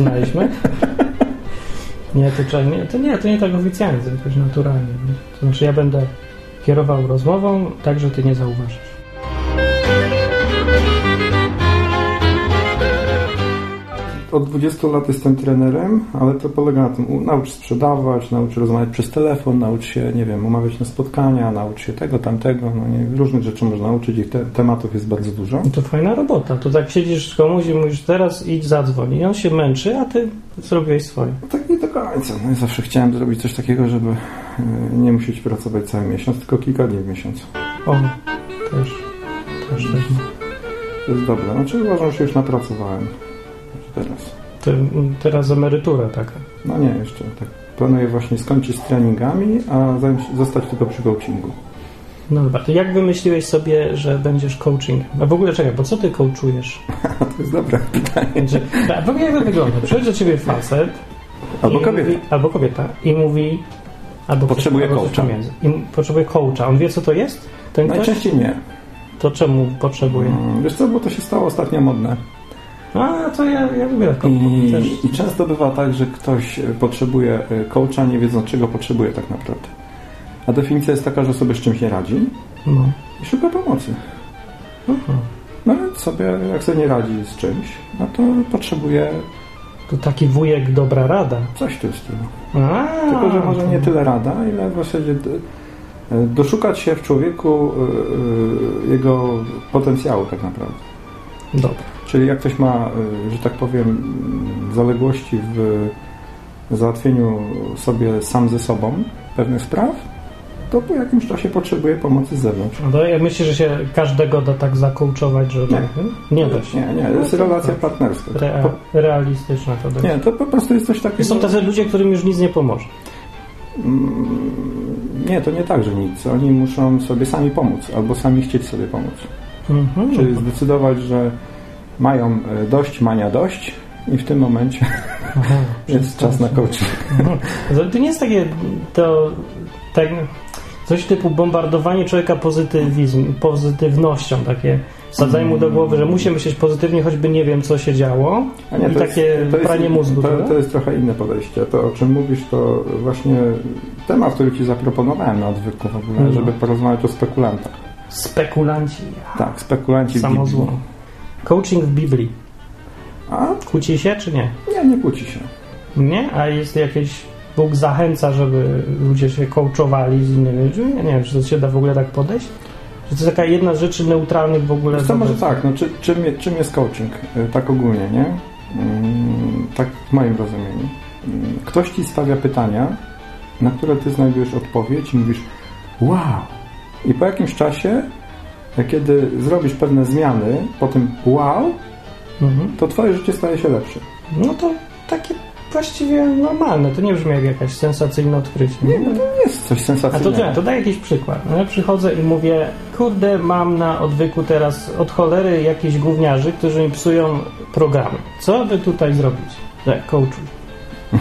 My się poznaliśmy? Nie, to, nie, to nie, to nie tak oficjalnie, to jakoś naturalnie. nie? To znaczy ja będę kierował rozmową, tak, że ty nie zauważysz. Od 20 lat jestem trenerem, ale to polega na tym, naucz sprzedawać, naucz rozmawiać przez telefon, naucz się, nie wiem, umawiać na spotkania, naucz się tego, tamtego, no nie, różnych rzeczy można nauczyć, ich te, tematów jest bardzo dużo. No to fajna robota. To tak siedzisz z komuś i mówisz teraz idź zadzwoń. I on się męczy, a ty zrobiłeś swoje. Tak nie do końca. No, ja zawsze chciałem zrobić coś takiego, żeby e, nie musieć pracować cały miesiąc, tylko kilka dni w miesiącu. O, też, też tak. To jest dobre. Znaczy uważam, że już napracowałem. Teraz. To, teraz emerytura taka. No nie, jeszcze tak. Planuję właśnie skończyć z treningami, a zostać tylko przy coachingu. No dobra, to jak wymyśliłeś sobie, że będziesz coaching? A w ogóle czekaj, bo co ty coachujesz? To jest dobre pytanie. Znaczy, a w ogóle jak to wygląda? Przychodzi do ciebie facet Albo kobieta. Mówi, albo kobieta i mówi albo Potrzebuje coś coacha. I potrzebuje coacha. On wie co to jest? Ten ktoś? Najczęściej nie. To czemu potrzebuje? Mm, Wiesz co, bo to się stało ostatnio modne. A, to ja, ja lubię taką I, też. I często bywa tak, że ktoś e, potrzebuje e, coacha, nie wiedząc czego potrzebuje tak naprawdę. A definicja jest taka, że sobie z czymś nie radzi No. i szuka pomocy. Aha. No więc sobie, jak sobie nie radzi z czymś, no to potrzebuje To taki wujek dobra rada. coś tu tyłu. A, Tylko, że może to- nie tyle rada, ile w zasadzie e, doszukać się w człowieku jego potencjału tak naprawdę. Dobra. Czyli jak ktoś ma, e, że tak powiem, zaległości w załatwieniu sobie sam ze sobą pewnych spraw, to po jakimś czasie potrzebuje pomocy z zewnątrz. No ja myślę, że się każdego da tak zakołczować, że Nie. nie da się. Nie, nie, to jest No relacja tak. partnerska. Rea- realistyczna to dość. nie, to po prostu jest coś takiego... I są tacy ludzie, którym już nic nie pomoże. Mm, Nie, to nie tak, że nic. Oni muszą sobie sami pomóc, albo sami chcieć sobie pomóc. Mhm. Czyli zdecydować, że mają e, dość, mania dość i w tym momencie Aha, jest czas na coaching. Mhm. To, nie jest takie to tak, coś typu bombardowanie człowieka pozytywizm, pozytywnością, takie wsadzanie mu do głowy, że musi myśleć pozytywnie, choćby nie wiem, co się działo A nie, i to takie jest, jest, mózgu. To, to jest trochę inne podejście. To, o czym mówisz, to właśnie temat, który Ci zaproponowałem na odwyku w ogóle, No. żeby porozmawiać o spekulantach. Spekulanci. Tak, spekulanci w Samo Biblii. zło. Coaching w Biblii. A Kłóci się czy nie? nie, nie kłóci się. Nie? A jest jakieś... Bóg zachęca, żeby ludzie się coachowali z innymi ludźmi? Ja nie wiem, czy to się da w ogóle tak podejść? Czy to jest taka jedna z rzeczy neutralnych w ogóle? Co, może tak, no, czy, czym, czym jest coaching? Y, Tak ogólnie, nie? Mm, Tak w moim rozumieniu. Mm, Ktoś Ci stawia pytania, na które Ty znajdujesz odpowiedź i mówisz wow! I po jakimś czasie, kiedy zrobisz pewne zmiany po tym wow, Mhm. to Twoje życie staje się lepsze. No to takie właściwie normalne. To nie brzmi jak jakaś sensacyjne odkrycie. Nie, no to nie jest coś A to, sensacyjnego. to, to daj jakiś przykład. No ja przychodzę i mówię, kurde, mam na odwyku teraz od cholery jakichś gówniarzy, którzy mi psują programy. Co by tutaj zrobić? Tak, coachuj.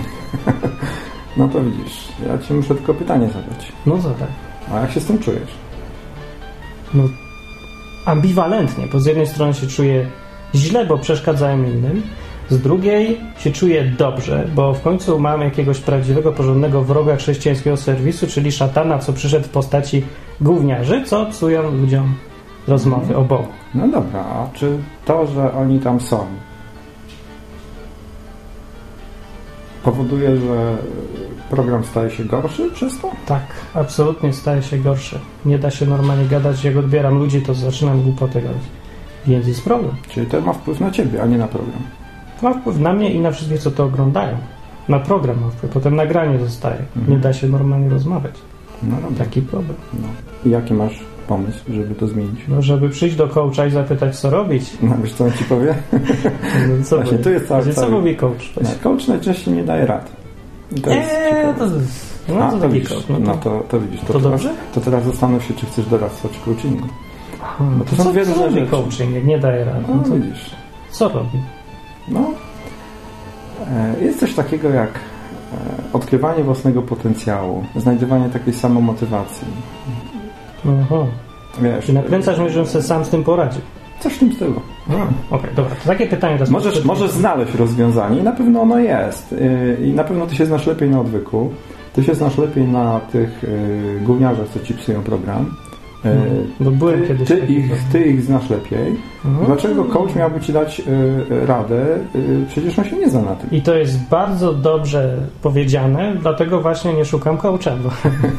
No to widzisz, ja Ci muszę tylko pytanie zadać. No tak? A jak się z tym czujesz? No, ambiwalentnie, bo z jednej strony się czuję źle, bo przeszkadzałem innym, z drugiej się czuję dobrze, bo w końcu mam jakiegoś prawdziwego, porządnego wroga chrześcijańskiego serwisu, czyli szatana, co przyszedł w postaci gówniarzy, co psują ludziom rozmowy o Bogu. No dobra, a czy to, że oni tam są, powoduje, że program staje się gorszy przez to? Tak, absolutnie staje się gorszy. Nie da się normalnie gadać, jak odbieram ludzi, to zaczynam głupoty gadać. Więc jest problem. Czyli to ma wpływ na Ciebie, a nie na program. To ma wpływ na mnie i na wszystkich, co to oglądają. Na program ma wpływ, potem nagranie zostaje. Nie da się normalnie rozmawiać. No dobra. Taki problem. No. I jaki masz pomysł, żeby to zmienić? No, żeby przyjść do coacha i zapytać, co robić. No, wiesz co on Ci powie? No, co Właśnie, powie? tu jest cały- Właśnie, Co cały- mówi coach? No, coach najczęściej nie daje rad. To jest Eee, to jest... No, A, to to widzisz. No, no to... to, to widzisz. To, to teraz, dobrze? to teraz zastanów się, czy chcesz doradztwa czy coachingu. No to są co, dwie różne rzeczy. coaching, jak nie daje rady? No No, to widzisz. co robi? No, e, jest coś takiego jak e, odkrywanie własnego potencjału, znajdywanie takiej samomotywacji. Aha. Wiesz, Czy nakręcasz mnie, żebym sobie sam z tym poradził? Coś w tym stylu. Okej, okay, dobra. To takie pytanie teraz. Możesz, możesz znaleźć rozwiązanie i na pewno ono jest. Yy, I na pewno ty się znasz lepiej na odwyku. Ty się znasz lepiej na tych yy, gówniarzach, co ci psują program. Yy, no, byłem ty, kiedyś ty ich, ty ich znasz lepiej. Mhm. Dlaczego coach miałby ci dać radę? Przecież on się nie zna na tym. I to jest bardzo dobrze powiedziane, dlatego właśnie nie szukam coacha, bo,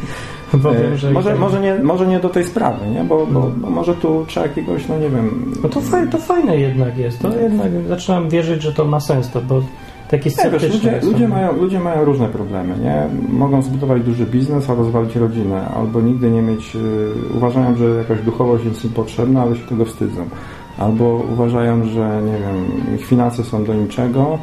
wiem, że... może, może, nie, może nie do tej sprawy, nie? Bo, bo, bo może tu trzeba jakiegoś, no nie wiem... No to, faj, to fajne jednak jest. To jednak zaczynam wierzyć, że to ma sens, to, bo takie nie, wiesz, ludzie, ludzie, mają, ludzie mają różne problemy, nie? Mogą zbudować duży biznes, a rozwalić rodzinę, albo nigdy nie mieć... Yy, uważają, że jakaś duchowość jest im potrzebna, ale się tego wstydzą. Albo uważają, że, nie wiem, ich finanse są do niczego,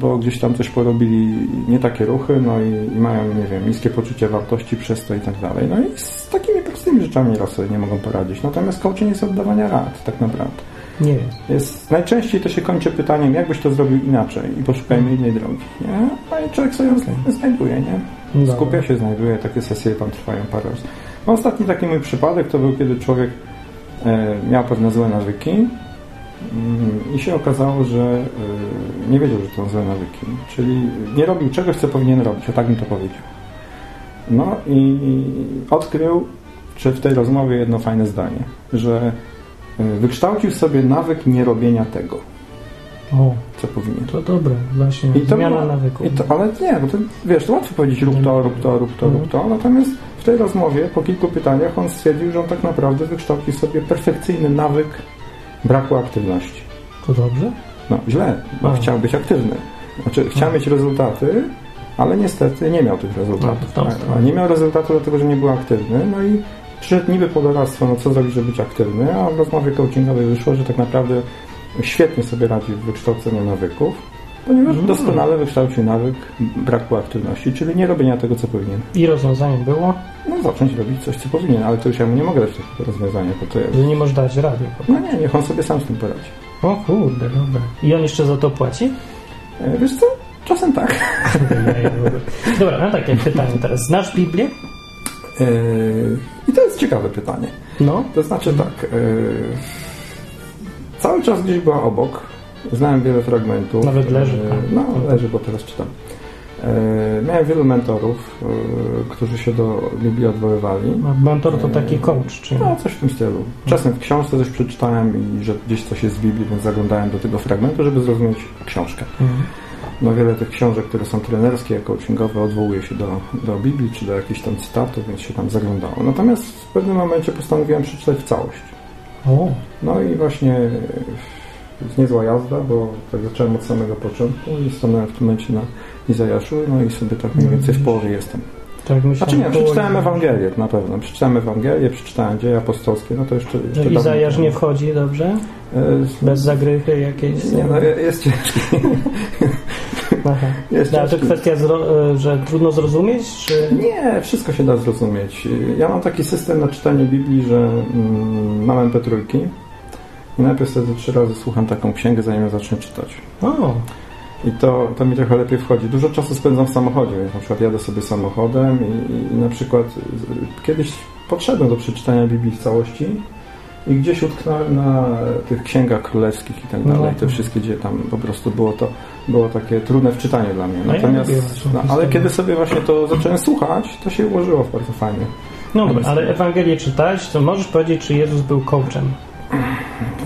bo gdzieś tam coś porobili nie takie ruchy, no i, i, mają, nie wiem, niskie poczucie wartości przez to i tak dalej. No i z takimi prostymi rzeczami nieraz sobie nie mogą poradzić. Natomiast coaching jest oddawania rad, tak naprawdę. Nie jest. jest. Najczęściej to się kończy pytaniem, jakbyś to zrobił inaczej i poszukajmy innej drogi, nie? No i człowiek sobie ją znajduje, nie? Skupia się, znajduje, takie sesje tam trwają parę razy. No, ostatni taki mój przypadek to był, kiedy człowiek e, miał pewne złe nawyki, i się okazało, że y, nie wiedział, że to są złe nawyki. Czyli nie robił czegoś, co powinien robić, o tak bym to powiedział. No i odkrył, czy w tej rozmowie jedno fajne zdanie, że y, wykształcił sobie nawyk nierobienia tego, o, co powinien. To dobre, właśnie, I to zmiana nawyku. ale nie, bo to, wiesz, to łatwo powiedzieć rób to, rób to, rób to, rób to, natomiast w tej rozmowie, po kilku pytaniach on stwierdził, że on tak naprawdę wykształcił sobie perfekcyjny nawyk braku aktywności. To dobrze? No, źle, bo A. chciał być aktywny. Znaczy, chciał A. mieć rezultaty, ale niestety nie miał tych rezultatów. No, a nie miał rezultatu dlatego, że nie był aktywny, no i przyszedł niby po doradztwo, no co zrobić, żeby być aktywny, a w rozmowie coachingowej wyszło, że tak naprawdę świetnie sobie radzi w wykształceniu nawyków, ponieważ mm. doskonale wykształcił nawyk braku aktywności, czyli nie robienia tego, co powinien. I rozwiązaniem było? No zacząć robić coś, co powinien, ale to już ja mu nie mogę dać takiego rozwiązania, bo to jest... Że nie możesz dać rady. No nie, niech on sobie sam z tym poradzi. O kurde, dobra. I on jeszcze za to płaci? E, wiesz co? Czasem tak. dobra, no takie pytanie teraz. Znasz Biblię? E, I to jest ciekawe pytanie. No. To znaczy tak... E, cały czas gdzieś była obok, Znałem wiele fragmentów. Nawet leży. E, tak. No, leży, bo teraz czytam. E, miałem wielu mentorów, e, którzy się do Biblii odwoływali. A mentor to taki coach, czy No, coś w tym stylu. Czasem w książce coś przeczytałem i że gdzieś coś jest w Biblii, więc zaglądałem do tego fragmentu, żeby zrozumieć książkę. Mhm. No wiele tych książek, które są trenerskie, coachingowe, odwołuje się do, do Biblii, czy do jakichś tam cytatów, więc się tam zaglądało. Natomiast w pewnym momencie postanowiłem przeczytać w całość. O. No i właśnie jest niezła jazda, bo tak zacząłem od samego początku i stanąłem w tym momencie na Izajaszu, no i sobie tak mniej więcej w połowie jestem. Tak, myślę, znaczy nie, przeczytałem Ewangelię na pewno. Przeczytałem Ewangelię, przeczytałem dzieje apostolskie, no to jeszcze... jeszcze no Izajasz nie wchodzi dobrze? E, Bez zagrychy jakiejś? Nie, no jest ciężki. Aha. Jest no, ale to kwestia, e, że trudno zrozumieć? Czy... Nie, wszystko się da zrozumieć. Ja mam taki system na czytanie Biblii, że mm, mam MP3 i najpierw wtedy trzy razy słucham taką księgę, zanim ją zacznę czytać. O. I to, to mi trochę lepiej wchodzi. Dużo czasu spędzam w samochodzie, więc na przykład jadę sobie samochodem i, i na przykład kiedyś podszedłem do przeczytania Biblii w całości i gdzieś utknąłem na tych księgach królewskich i tak dalej. No. Te wszystkie, gdzie tam po prostu było to było takie trudne w czytaniu dla mnie. No Natomiast, no, ale kiedy sobie właśnie to zacząłem słuchać, to się ułożyło bardzo fajnie. No dobra, ale Ewangelię czytać, to możesz powiedzieć, czy Jezus był coachem?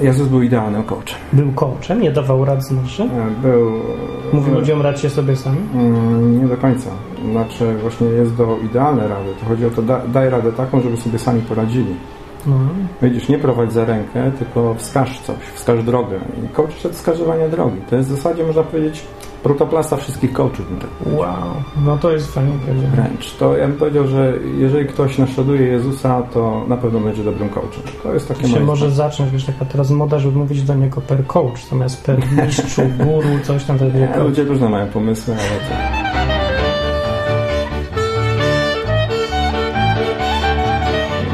Jezus był idealnym coachem. Był coachem? Nie dawał rad znaczy? Był... Mówił ludziom radźcie sobie sami? Mm, nie do końca. Znaczy właśnie jest do idealne rady. To chodzi o to, da, daj radę taką, żeby sobie sami poradzili. No. Widzisz, nie prowadź za rękę, tylko wskaż coś, wskaż drogę. I coach to wskazywanie drogi. To jest w zasadzie, można powiedzieć, protoplasta wszystkich coachów. Wow, no to jest fajnie powiedziane. Wręcz. To ja bym powiedział, że jeżeli ktoś naśladuje Jezusa, to na pewno będzie dobrym coachem. To jest takie się może zacząć, wiesz, taka teraz moda, żeby mówić do niego per coach, zamiast per mistrzu, guru, coś tam. Nie, ludzie różne mają pomysły, ale to...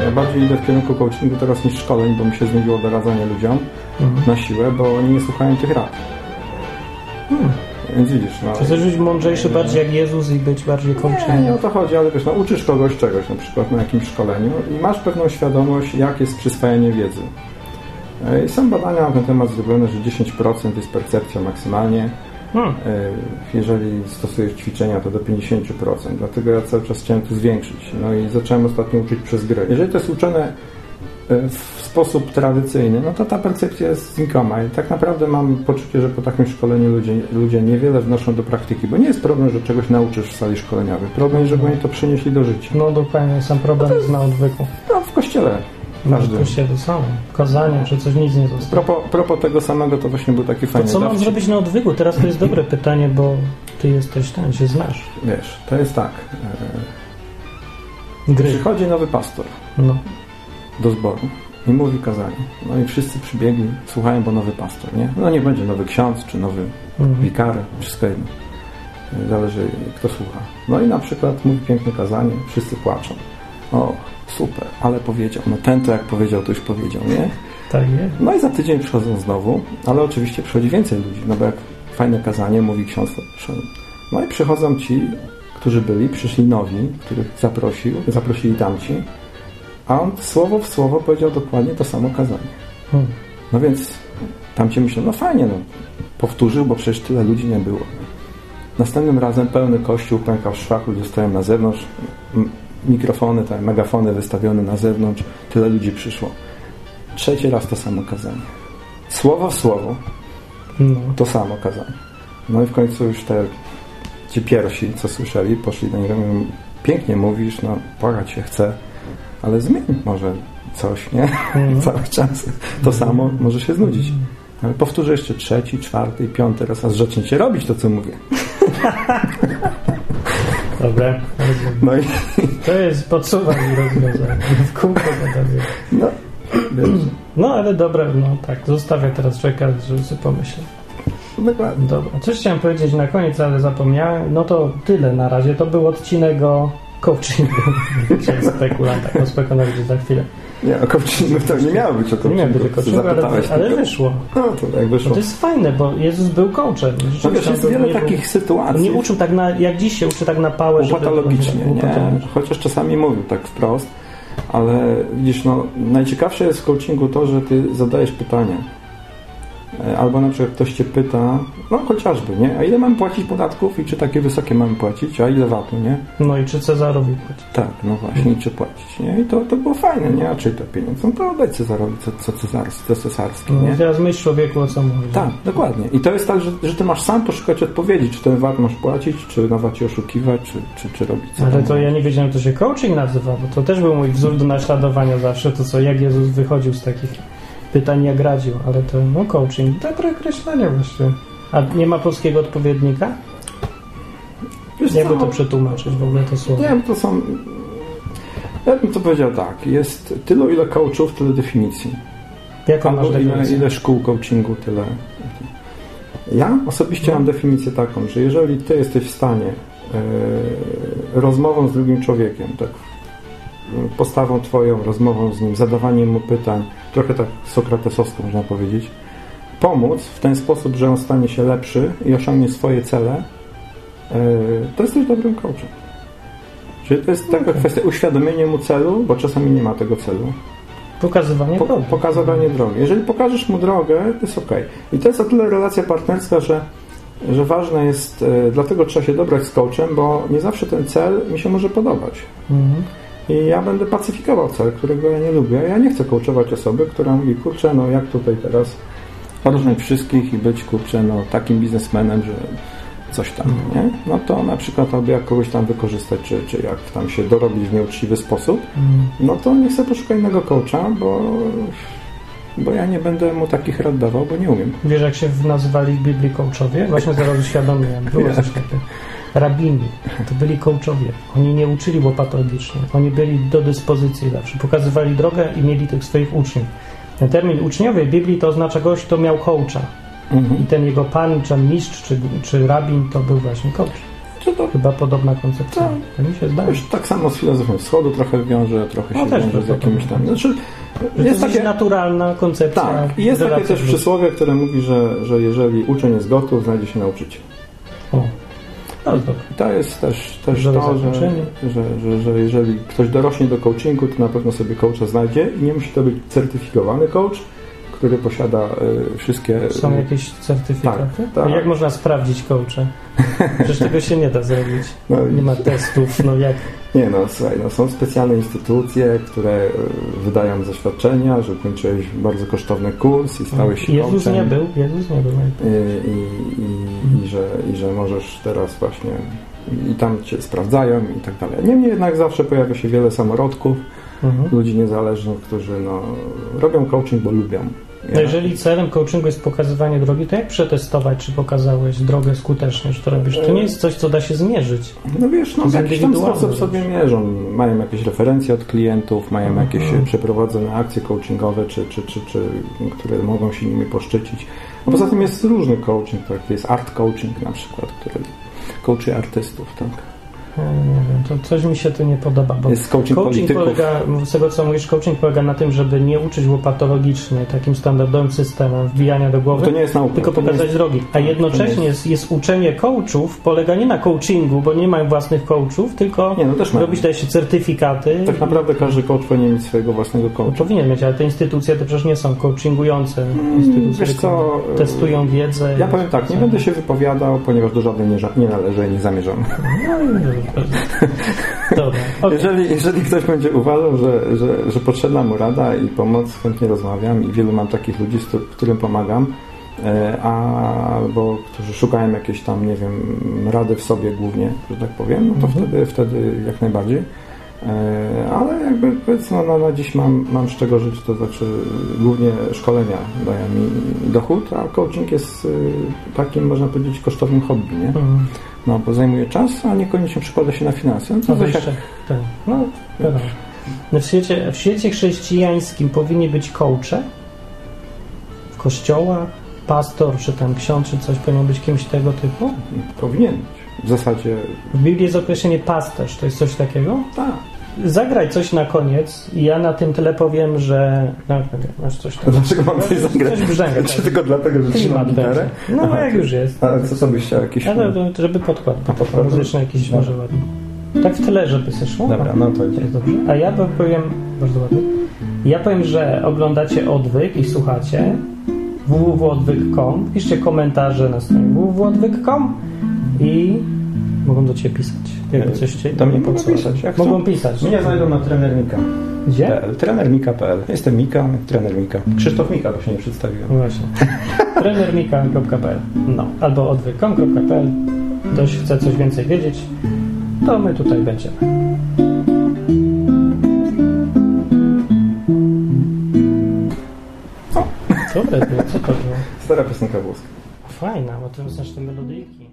Ja bardziej idę w kierunku coachingu teraz niż szkoleń, bo mi się zmieniło doradzanie ludziom mhm. na siłę, bo oni nie słuchają tych rad. Hmm. Więc widzisz, no. Czy chcesz być mądrzejszy bardziej jak Jezus i być bardziej coachem? Nie, nie o to chodzi, ale wiesz, no, uczysz kogoś czegoś, na przykład na jakimś szkoleniu i masz pewną świadomość, jak jest przyswajanie wiedzy. E, Są badania na ten temat zrobione, że 10% jest percepcja maksymalnie. Hmm. E, Jeżeli stosujesz ćwiczenia, to do 50%. Dlatego ja cały czas chciałem to zwiększyć. No i zacząłem ostatnio uczyć przez grę. Jeżeli to jest uczone w sposób tradycyjny, no to ta percepcja jest znikoma. I tak naprawdę mam poczucie, że po takim szkoleniu ludzie, ludzie niewiele wnoszą do praktyki, bo nie jest problem, że czegoś nauczysz w sali szkoleniowej. Problem jest, żeby oni to przenieśli do życia. No dokładnie, sam problem jest na odwyku. No w kościele. No, Każdy. to się to samo. Kazanie, czy coś nic nie zostało. Propos tego samego, to właśnie był taki To fajny co mam zrobić na odwyku? Teraz to jest dobre pytanie, bo ty jesteś ten, się znasz. Wiesz, to jest tak. E, Gry. przychodzi nowy pastor No. Do zboru i mówi kazanie. No i wszyscy przybiegli, słuchają, bo nowy pastor, nie? No nie będzie nowy ksiądz, czy nowy Mhm. wikary, wszystko jedno. E, Zależy, kto słucha. No i na przykład mówi piękne kazanie, wszyscy płaczą. O, super, ale powiedział. No ten to jak powiedział, to już powiedział, nie? Tak jest. No i za tydzień przychodzą znowu, ale oczywiście przychodzi więcej ludzi, no bo jak fajne kazanie, mówi ksiądz, to. No i przychodzą ci, którzy byli, przyszli nowi, których zaprosił, zaprosili tamci, a on słowo w słowo powiedział dokładnie to samo kazanie. Hmm. No więc tamci myślą, no fajnie, no powtórzył, bo przecież tyle ludzi nie było. Następnym razem pełny kościół pękał w szwach, ludzie stoją na zewnątrz, mikrofony, te megafony wystawione na zewnątrz, tyle ludzi przyszło. Trzeci raz to samo kazanie. Słowo w słowo No. to samo kazanie. No i w końcu już te ci pierwsi, co słyszeli, poszli do niego pięknie mówisz, no płakać się chce, ale zmień może coś, nie? Mhm. Cały czas to samo może się znudzić. Ale powtórzę jeszcze trzeci, czwarty i piąty raz, a zaczniecie robić to, co mówię. Dobra. rozumiem. No i To jest podsuwanie rozwiązania. W kółko no, wiesz, No ale dobra, no tak, zostawię teraz człowieka, żeby sobie pomyśleć. dokładnie. Dobra, coś chciałem powiedzieć na koniec, ale zapomniałem. No to tyle na razie. To był odcinek o coachingu. Spekulanta, o spekulanta za chwilę. Nie, o coachingu to nie miało być o Nie coachingu. miałem być o coachingu, ale, Zapytałeś ale wyszło. No to jak No wyszło. to jest fajne, bo Jezus był coachem. No wiesz, jest wiele nie był- takich sytuacji. Nie uczył tak na, jak dziś się uczy tak na pałę, żeby... Upatologicznie, nie? Upatologicznie. Chociaż czasami mówił tak wprost, ale widzisz, no, najciekawsze jest w coachingu to, że ty zadajesz pytanie. E, Albo na przykład ktoś cię pyta, no chociażby, nie? A ile mam płacić podatków i czy takie wysokie mam płacić? A ile VAT-u, nie? No i czy Cezarowi płaci? Tak, no właśnie, czy płacić, nie? I to, to było fajne, nie? A czy te pieniądze? No to oddaj Cezarowi, co, co, cesarskie, co cesarskie, No nie? i teraz myśl człowieku, o co mówi. Tak, dokładnie. I to jest tak, że, że ty masz sam poszukać odpowiedzi, czy ten VAT masz płacić, czy na VAT oszukiwać, czy, czy, czy robić co Ale to ja nie wiedziałem, to się coaching nazywa, bo to też był mój wzór do naśladowania zawsze, to co, jak Jezus wychodził z takich pytań, jak radził, ale to, no coaching, dobre określenie właśnie. A nie ma polskiego odpowiednika? Wiesz Jakby to przetłumaczyć w ogóle to słowo? Nie wiem, to są... Ja bym to powiedział tak. Jest tylu, ile coachów, tyle definicji. Jaką masz Albo ile, definicję? ile szkół coachingu, tyle... Ja osobiście mam definicję taką, że jeżeli ty jesteś w stanie e, rozmową z drugim człowiekiem, tak e, postawą twoją, rozmową z nim, zadawaniem mu pytań, trochę tak sokratesowsko można powiedzieć, pomóc w ten sposób, że on stanie się lepszy i osiągnie swoje cele, e, to jesteś dobrym coachem. Czyli to jest taka Okej. kwestia uświadomienia mu celu, bo czasami nie ma tego celu. Pokazywanie Po, drogi. pokazywanie drogi. Jeżeli pokażesz mu drogę, to jest ok. I to jest o tyle relacja partnerska, że, że ważne jest, e, dlatego trzeba się dobrać z coachem, bo nie zawsze ten cel mi się może podobać. Mhm. I ja będę pacyfikował cel, którego ja nie lubię. Ja nie chcę coachować osoby, która mówi, kurczę, no jak tutaj teraz odróżnić wszystkich i być, kurczę, no takim biznesmenem, że coś tam, nie? No to na przykład albo jak kogoś tam wykorzystać, czy, czy jak tam się dorobić w nieuczciwy sposób, Mhm. no to nie chcę poszukać innego coacha, bo, bo ja nie będę mu takich rad dawał, bo nie umiem. Wiesz, jak się nazywali w Biblii coachowie? Właśnie zaraz uświadomiłem. Było coś takiego. Rabini. To byli coachowie. Oni nie uczyli łopatologicznie. Oni byli do dyspozycji zawsze. Pokazywali drogę i mieli tych swoich uczniów. Ten termin uczniowie w Biblii to oznacza gość, kto miał coacha. Mhm. I ten jego pan, czy mistrz, czy, czy rabin to był właśnie. Czy to Chyba podobna koncepcja. Tak. To mi się zdaje. już tak samo z filozofią wschodu trochę wiąże, trochę No się też wiąże z to jakimiś tam... Znaczy, jest jest takie, naturalna koncepcja. tak, i jest takie też przysłowie, które mówi, że, że jeżeli uczeń jest gotów, znajdzie się nauczyciel. O. No, to jest też, też to, że, że, że, że jeżeli ktoś dorośnie do coachingu, to na pewno sobie coacha znajdzie i nie musi to być certyfikowany coach, który posiada y, wszystkie... Są jakieś certyfikaty? Tak, tak. Jak można sprawdzić coacha? Przecież tego się nie da zrobić. No, Nie ma testów, no jak... Nie no, słuchaj, no, są specjalne instytucje, które y, wydają zaświadczenia, że ukończyłeś bardzo kosztowny kurs i stałeś się Jezus coachem. nie był, Jezus nie był. I, i, i, i, że, I że możesz teraz właśnie i tam cię sprawdzają i tak dalej. Niemniej jednak zawsze pojawia się wiele samorodków, Mhm. ludzi niezależnych, którzy no, robią coaching, bo lubią. No jeżeli celem coachingu jest pokazywanie drogi, to jak przetestować, czy pokazałeś drogę skutecznie, że to robisz? To nie jest coś, co da się zmierzyć. No wiesz, no w jakiś tam sposób sobie mierzą. Mają jakieś referencje od klientów, mają Mhm. jakieś e, przeprowadzone akcje coachingowe, czy, czy, czy, czy, które mogą się nimi poszczycić. No poza tym jest różny coaching, tak? jest art coaching na przykład, który coachuje artystów, tak? Ja nie wiem, to coś mi się tu nie podoba, bo Jest coaching, coaching polega, z tego co mówisz, coaching polega na tym, żeby nie uczyć łopatologicznie, takim standardowym systemem wbijania do głowy, To nie jest nauka. tylko nie pokazać jest... drogi. A jednocześnie jest, jest uczenie coachów, polega nie na coachingu, bo nie mają własnych coachów, tylko Nie, no też robić daje się certyfikaty. Tak naprawdę każdy coach powinien mieć swojego własnego No, coacha. powinien mieć, ale te instytucje to przecież nie są coachingujące instytucje, Mm, wiesz tylko co, testują wiedzę. Ja powiem tak, nie będę się wypowiadał, ponieważ do żadnej nie, nie należę i nie zamierzam. No, dobrze. Dobra, okej. Jeżeli, jeżeli ktoś będzie uważał, że, że, że potrzebna mu rada i pomoc, chętnie rozmawiam i wielu mam takich ludzi, którym pomagam, e, albo którzy szukają jakiejś tam, nie wiem, rady w sobie głównie, że tak powiem, no to Mhm. wtedy, wtedy jak najbardziej. E, Ale jakby powiedzmy, no, na dziś mam, mam z czego żyć, to znaczy głównie szkolenia dają mi dochód, a coaching jest y, takim, można powiedzieć, kosztownym hobby, nie? Mhm. No, bo zajmuje czas, a niekoniecznie przekłada się na finanse. No, to No jak, jeszcze, tak. No, wiadomo. No w, świecie, w świecie chrześcijańskim powinni być coache w kościołach, pastor, czy tam ksiądz, czy coś powinien być kimś tego typu. powinien być. W zasadzie W Biblii jest określenie pasterz, to jest coś takiego? tak. Zagraj coś na koniec i ja na tym tyle powiem, że... No, masz coś tam. dlaczego mam coś zagrać? Coś brzęga. Czy tylko dlatego, że trzymam gitarę? No, Aha. jak już jest. A co sobie chciał jakiś... Ale to, żeby podkład, podkład? muzyczny jakiś Dobra. może ładny. Tak w tyle, żeby się szło. Dobra, no to jest dobrze. A ja powiem, bardzo ładnie, ja powiem, że oglądacie Odwyk i słuchacie www.odwyk.com, piszcie komentarze na stronie www.odwyk.com i mogą do Ciebie pisać. Jakby coś chcieli. Do mnie mogą pisać, jak chcą. Mogą pisać. Mnie znajdą na trenermika.pl. Gdzie? Trenermika.pl. Jestem Mika, trener Mika. Krzysztof Mika, bo się nie przedstawiłem. No Właśnie. trenermika.pl No, albo odwyk.com.pl Ktoś chce coś więcej wiedzieć, to my tutaj będziemy. Dobre było, co to było? Stara piosenka włoska. Fajna, bo to znasz te melodyjki.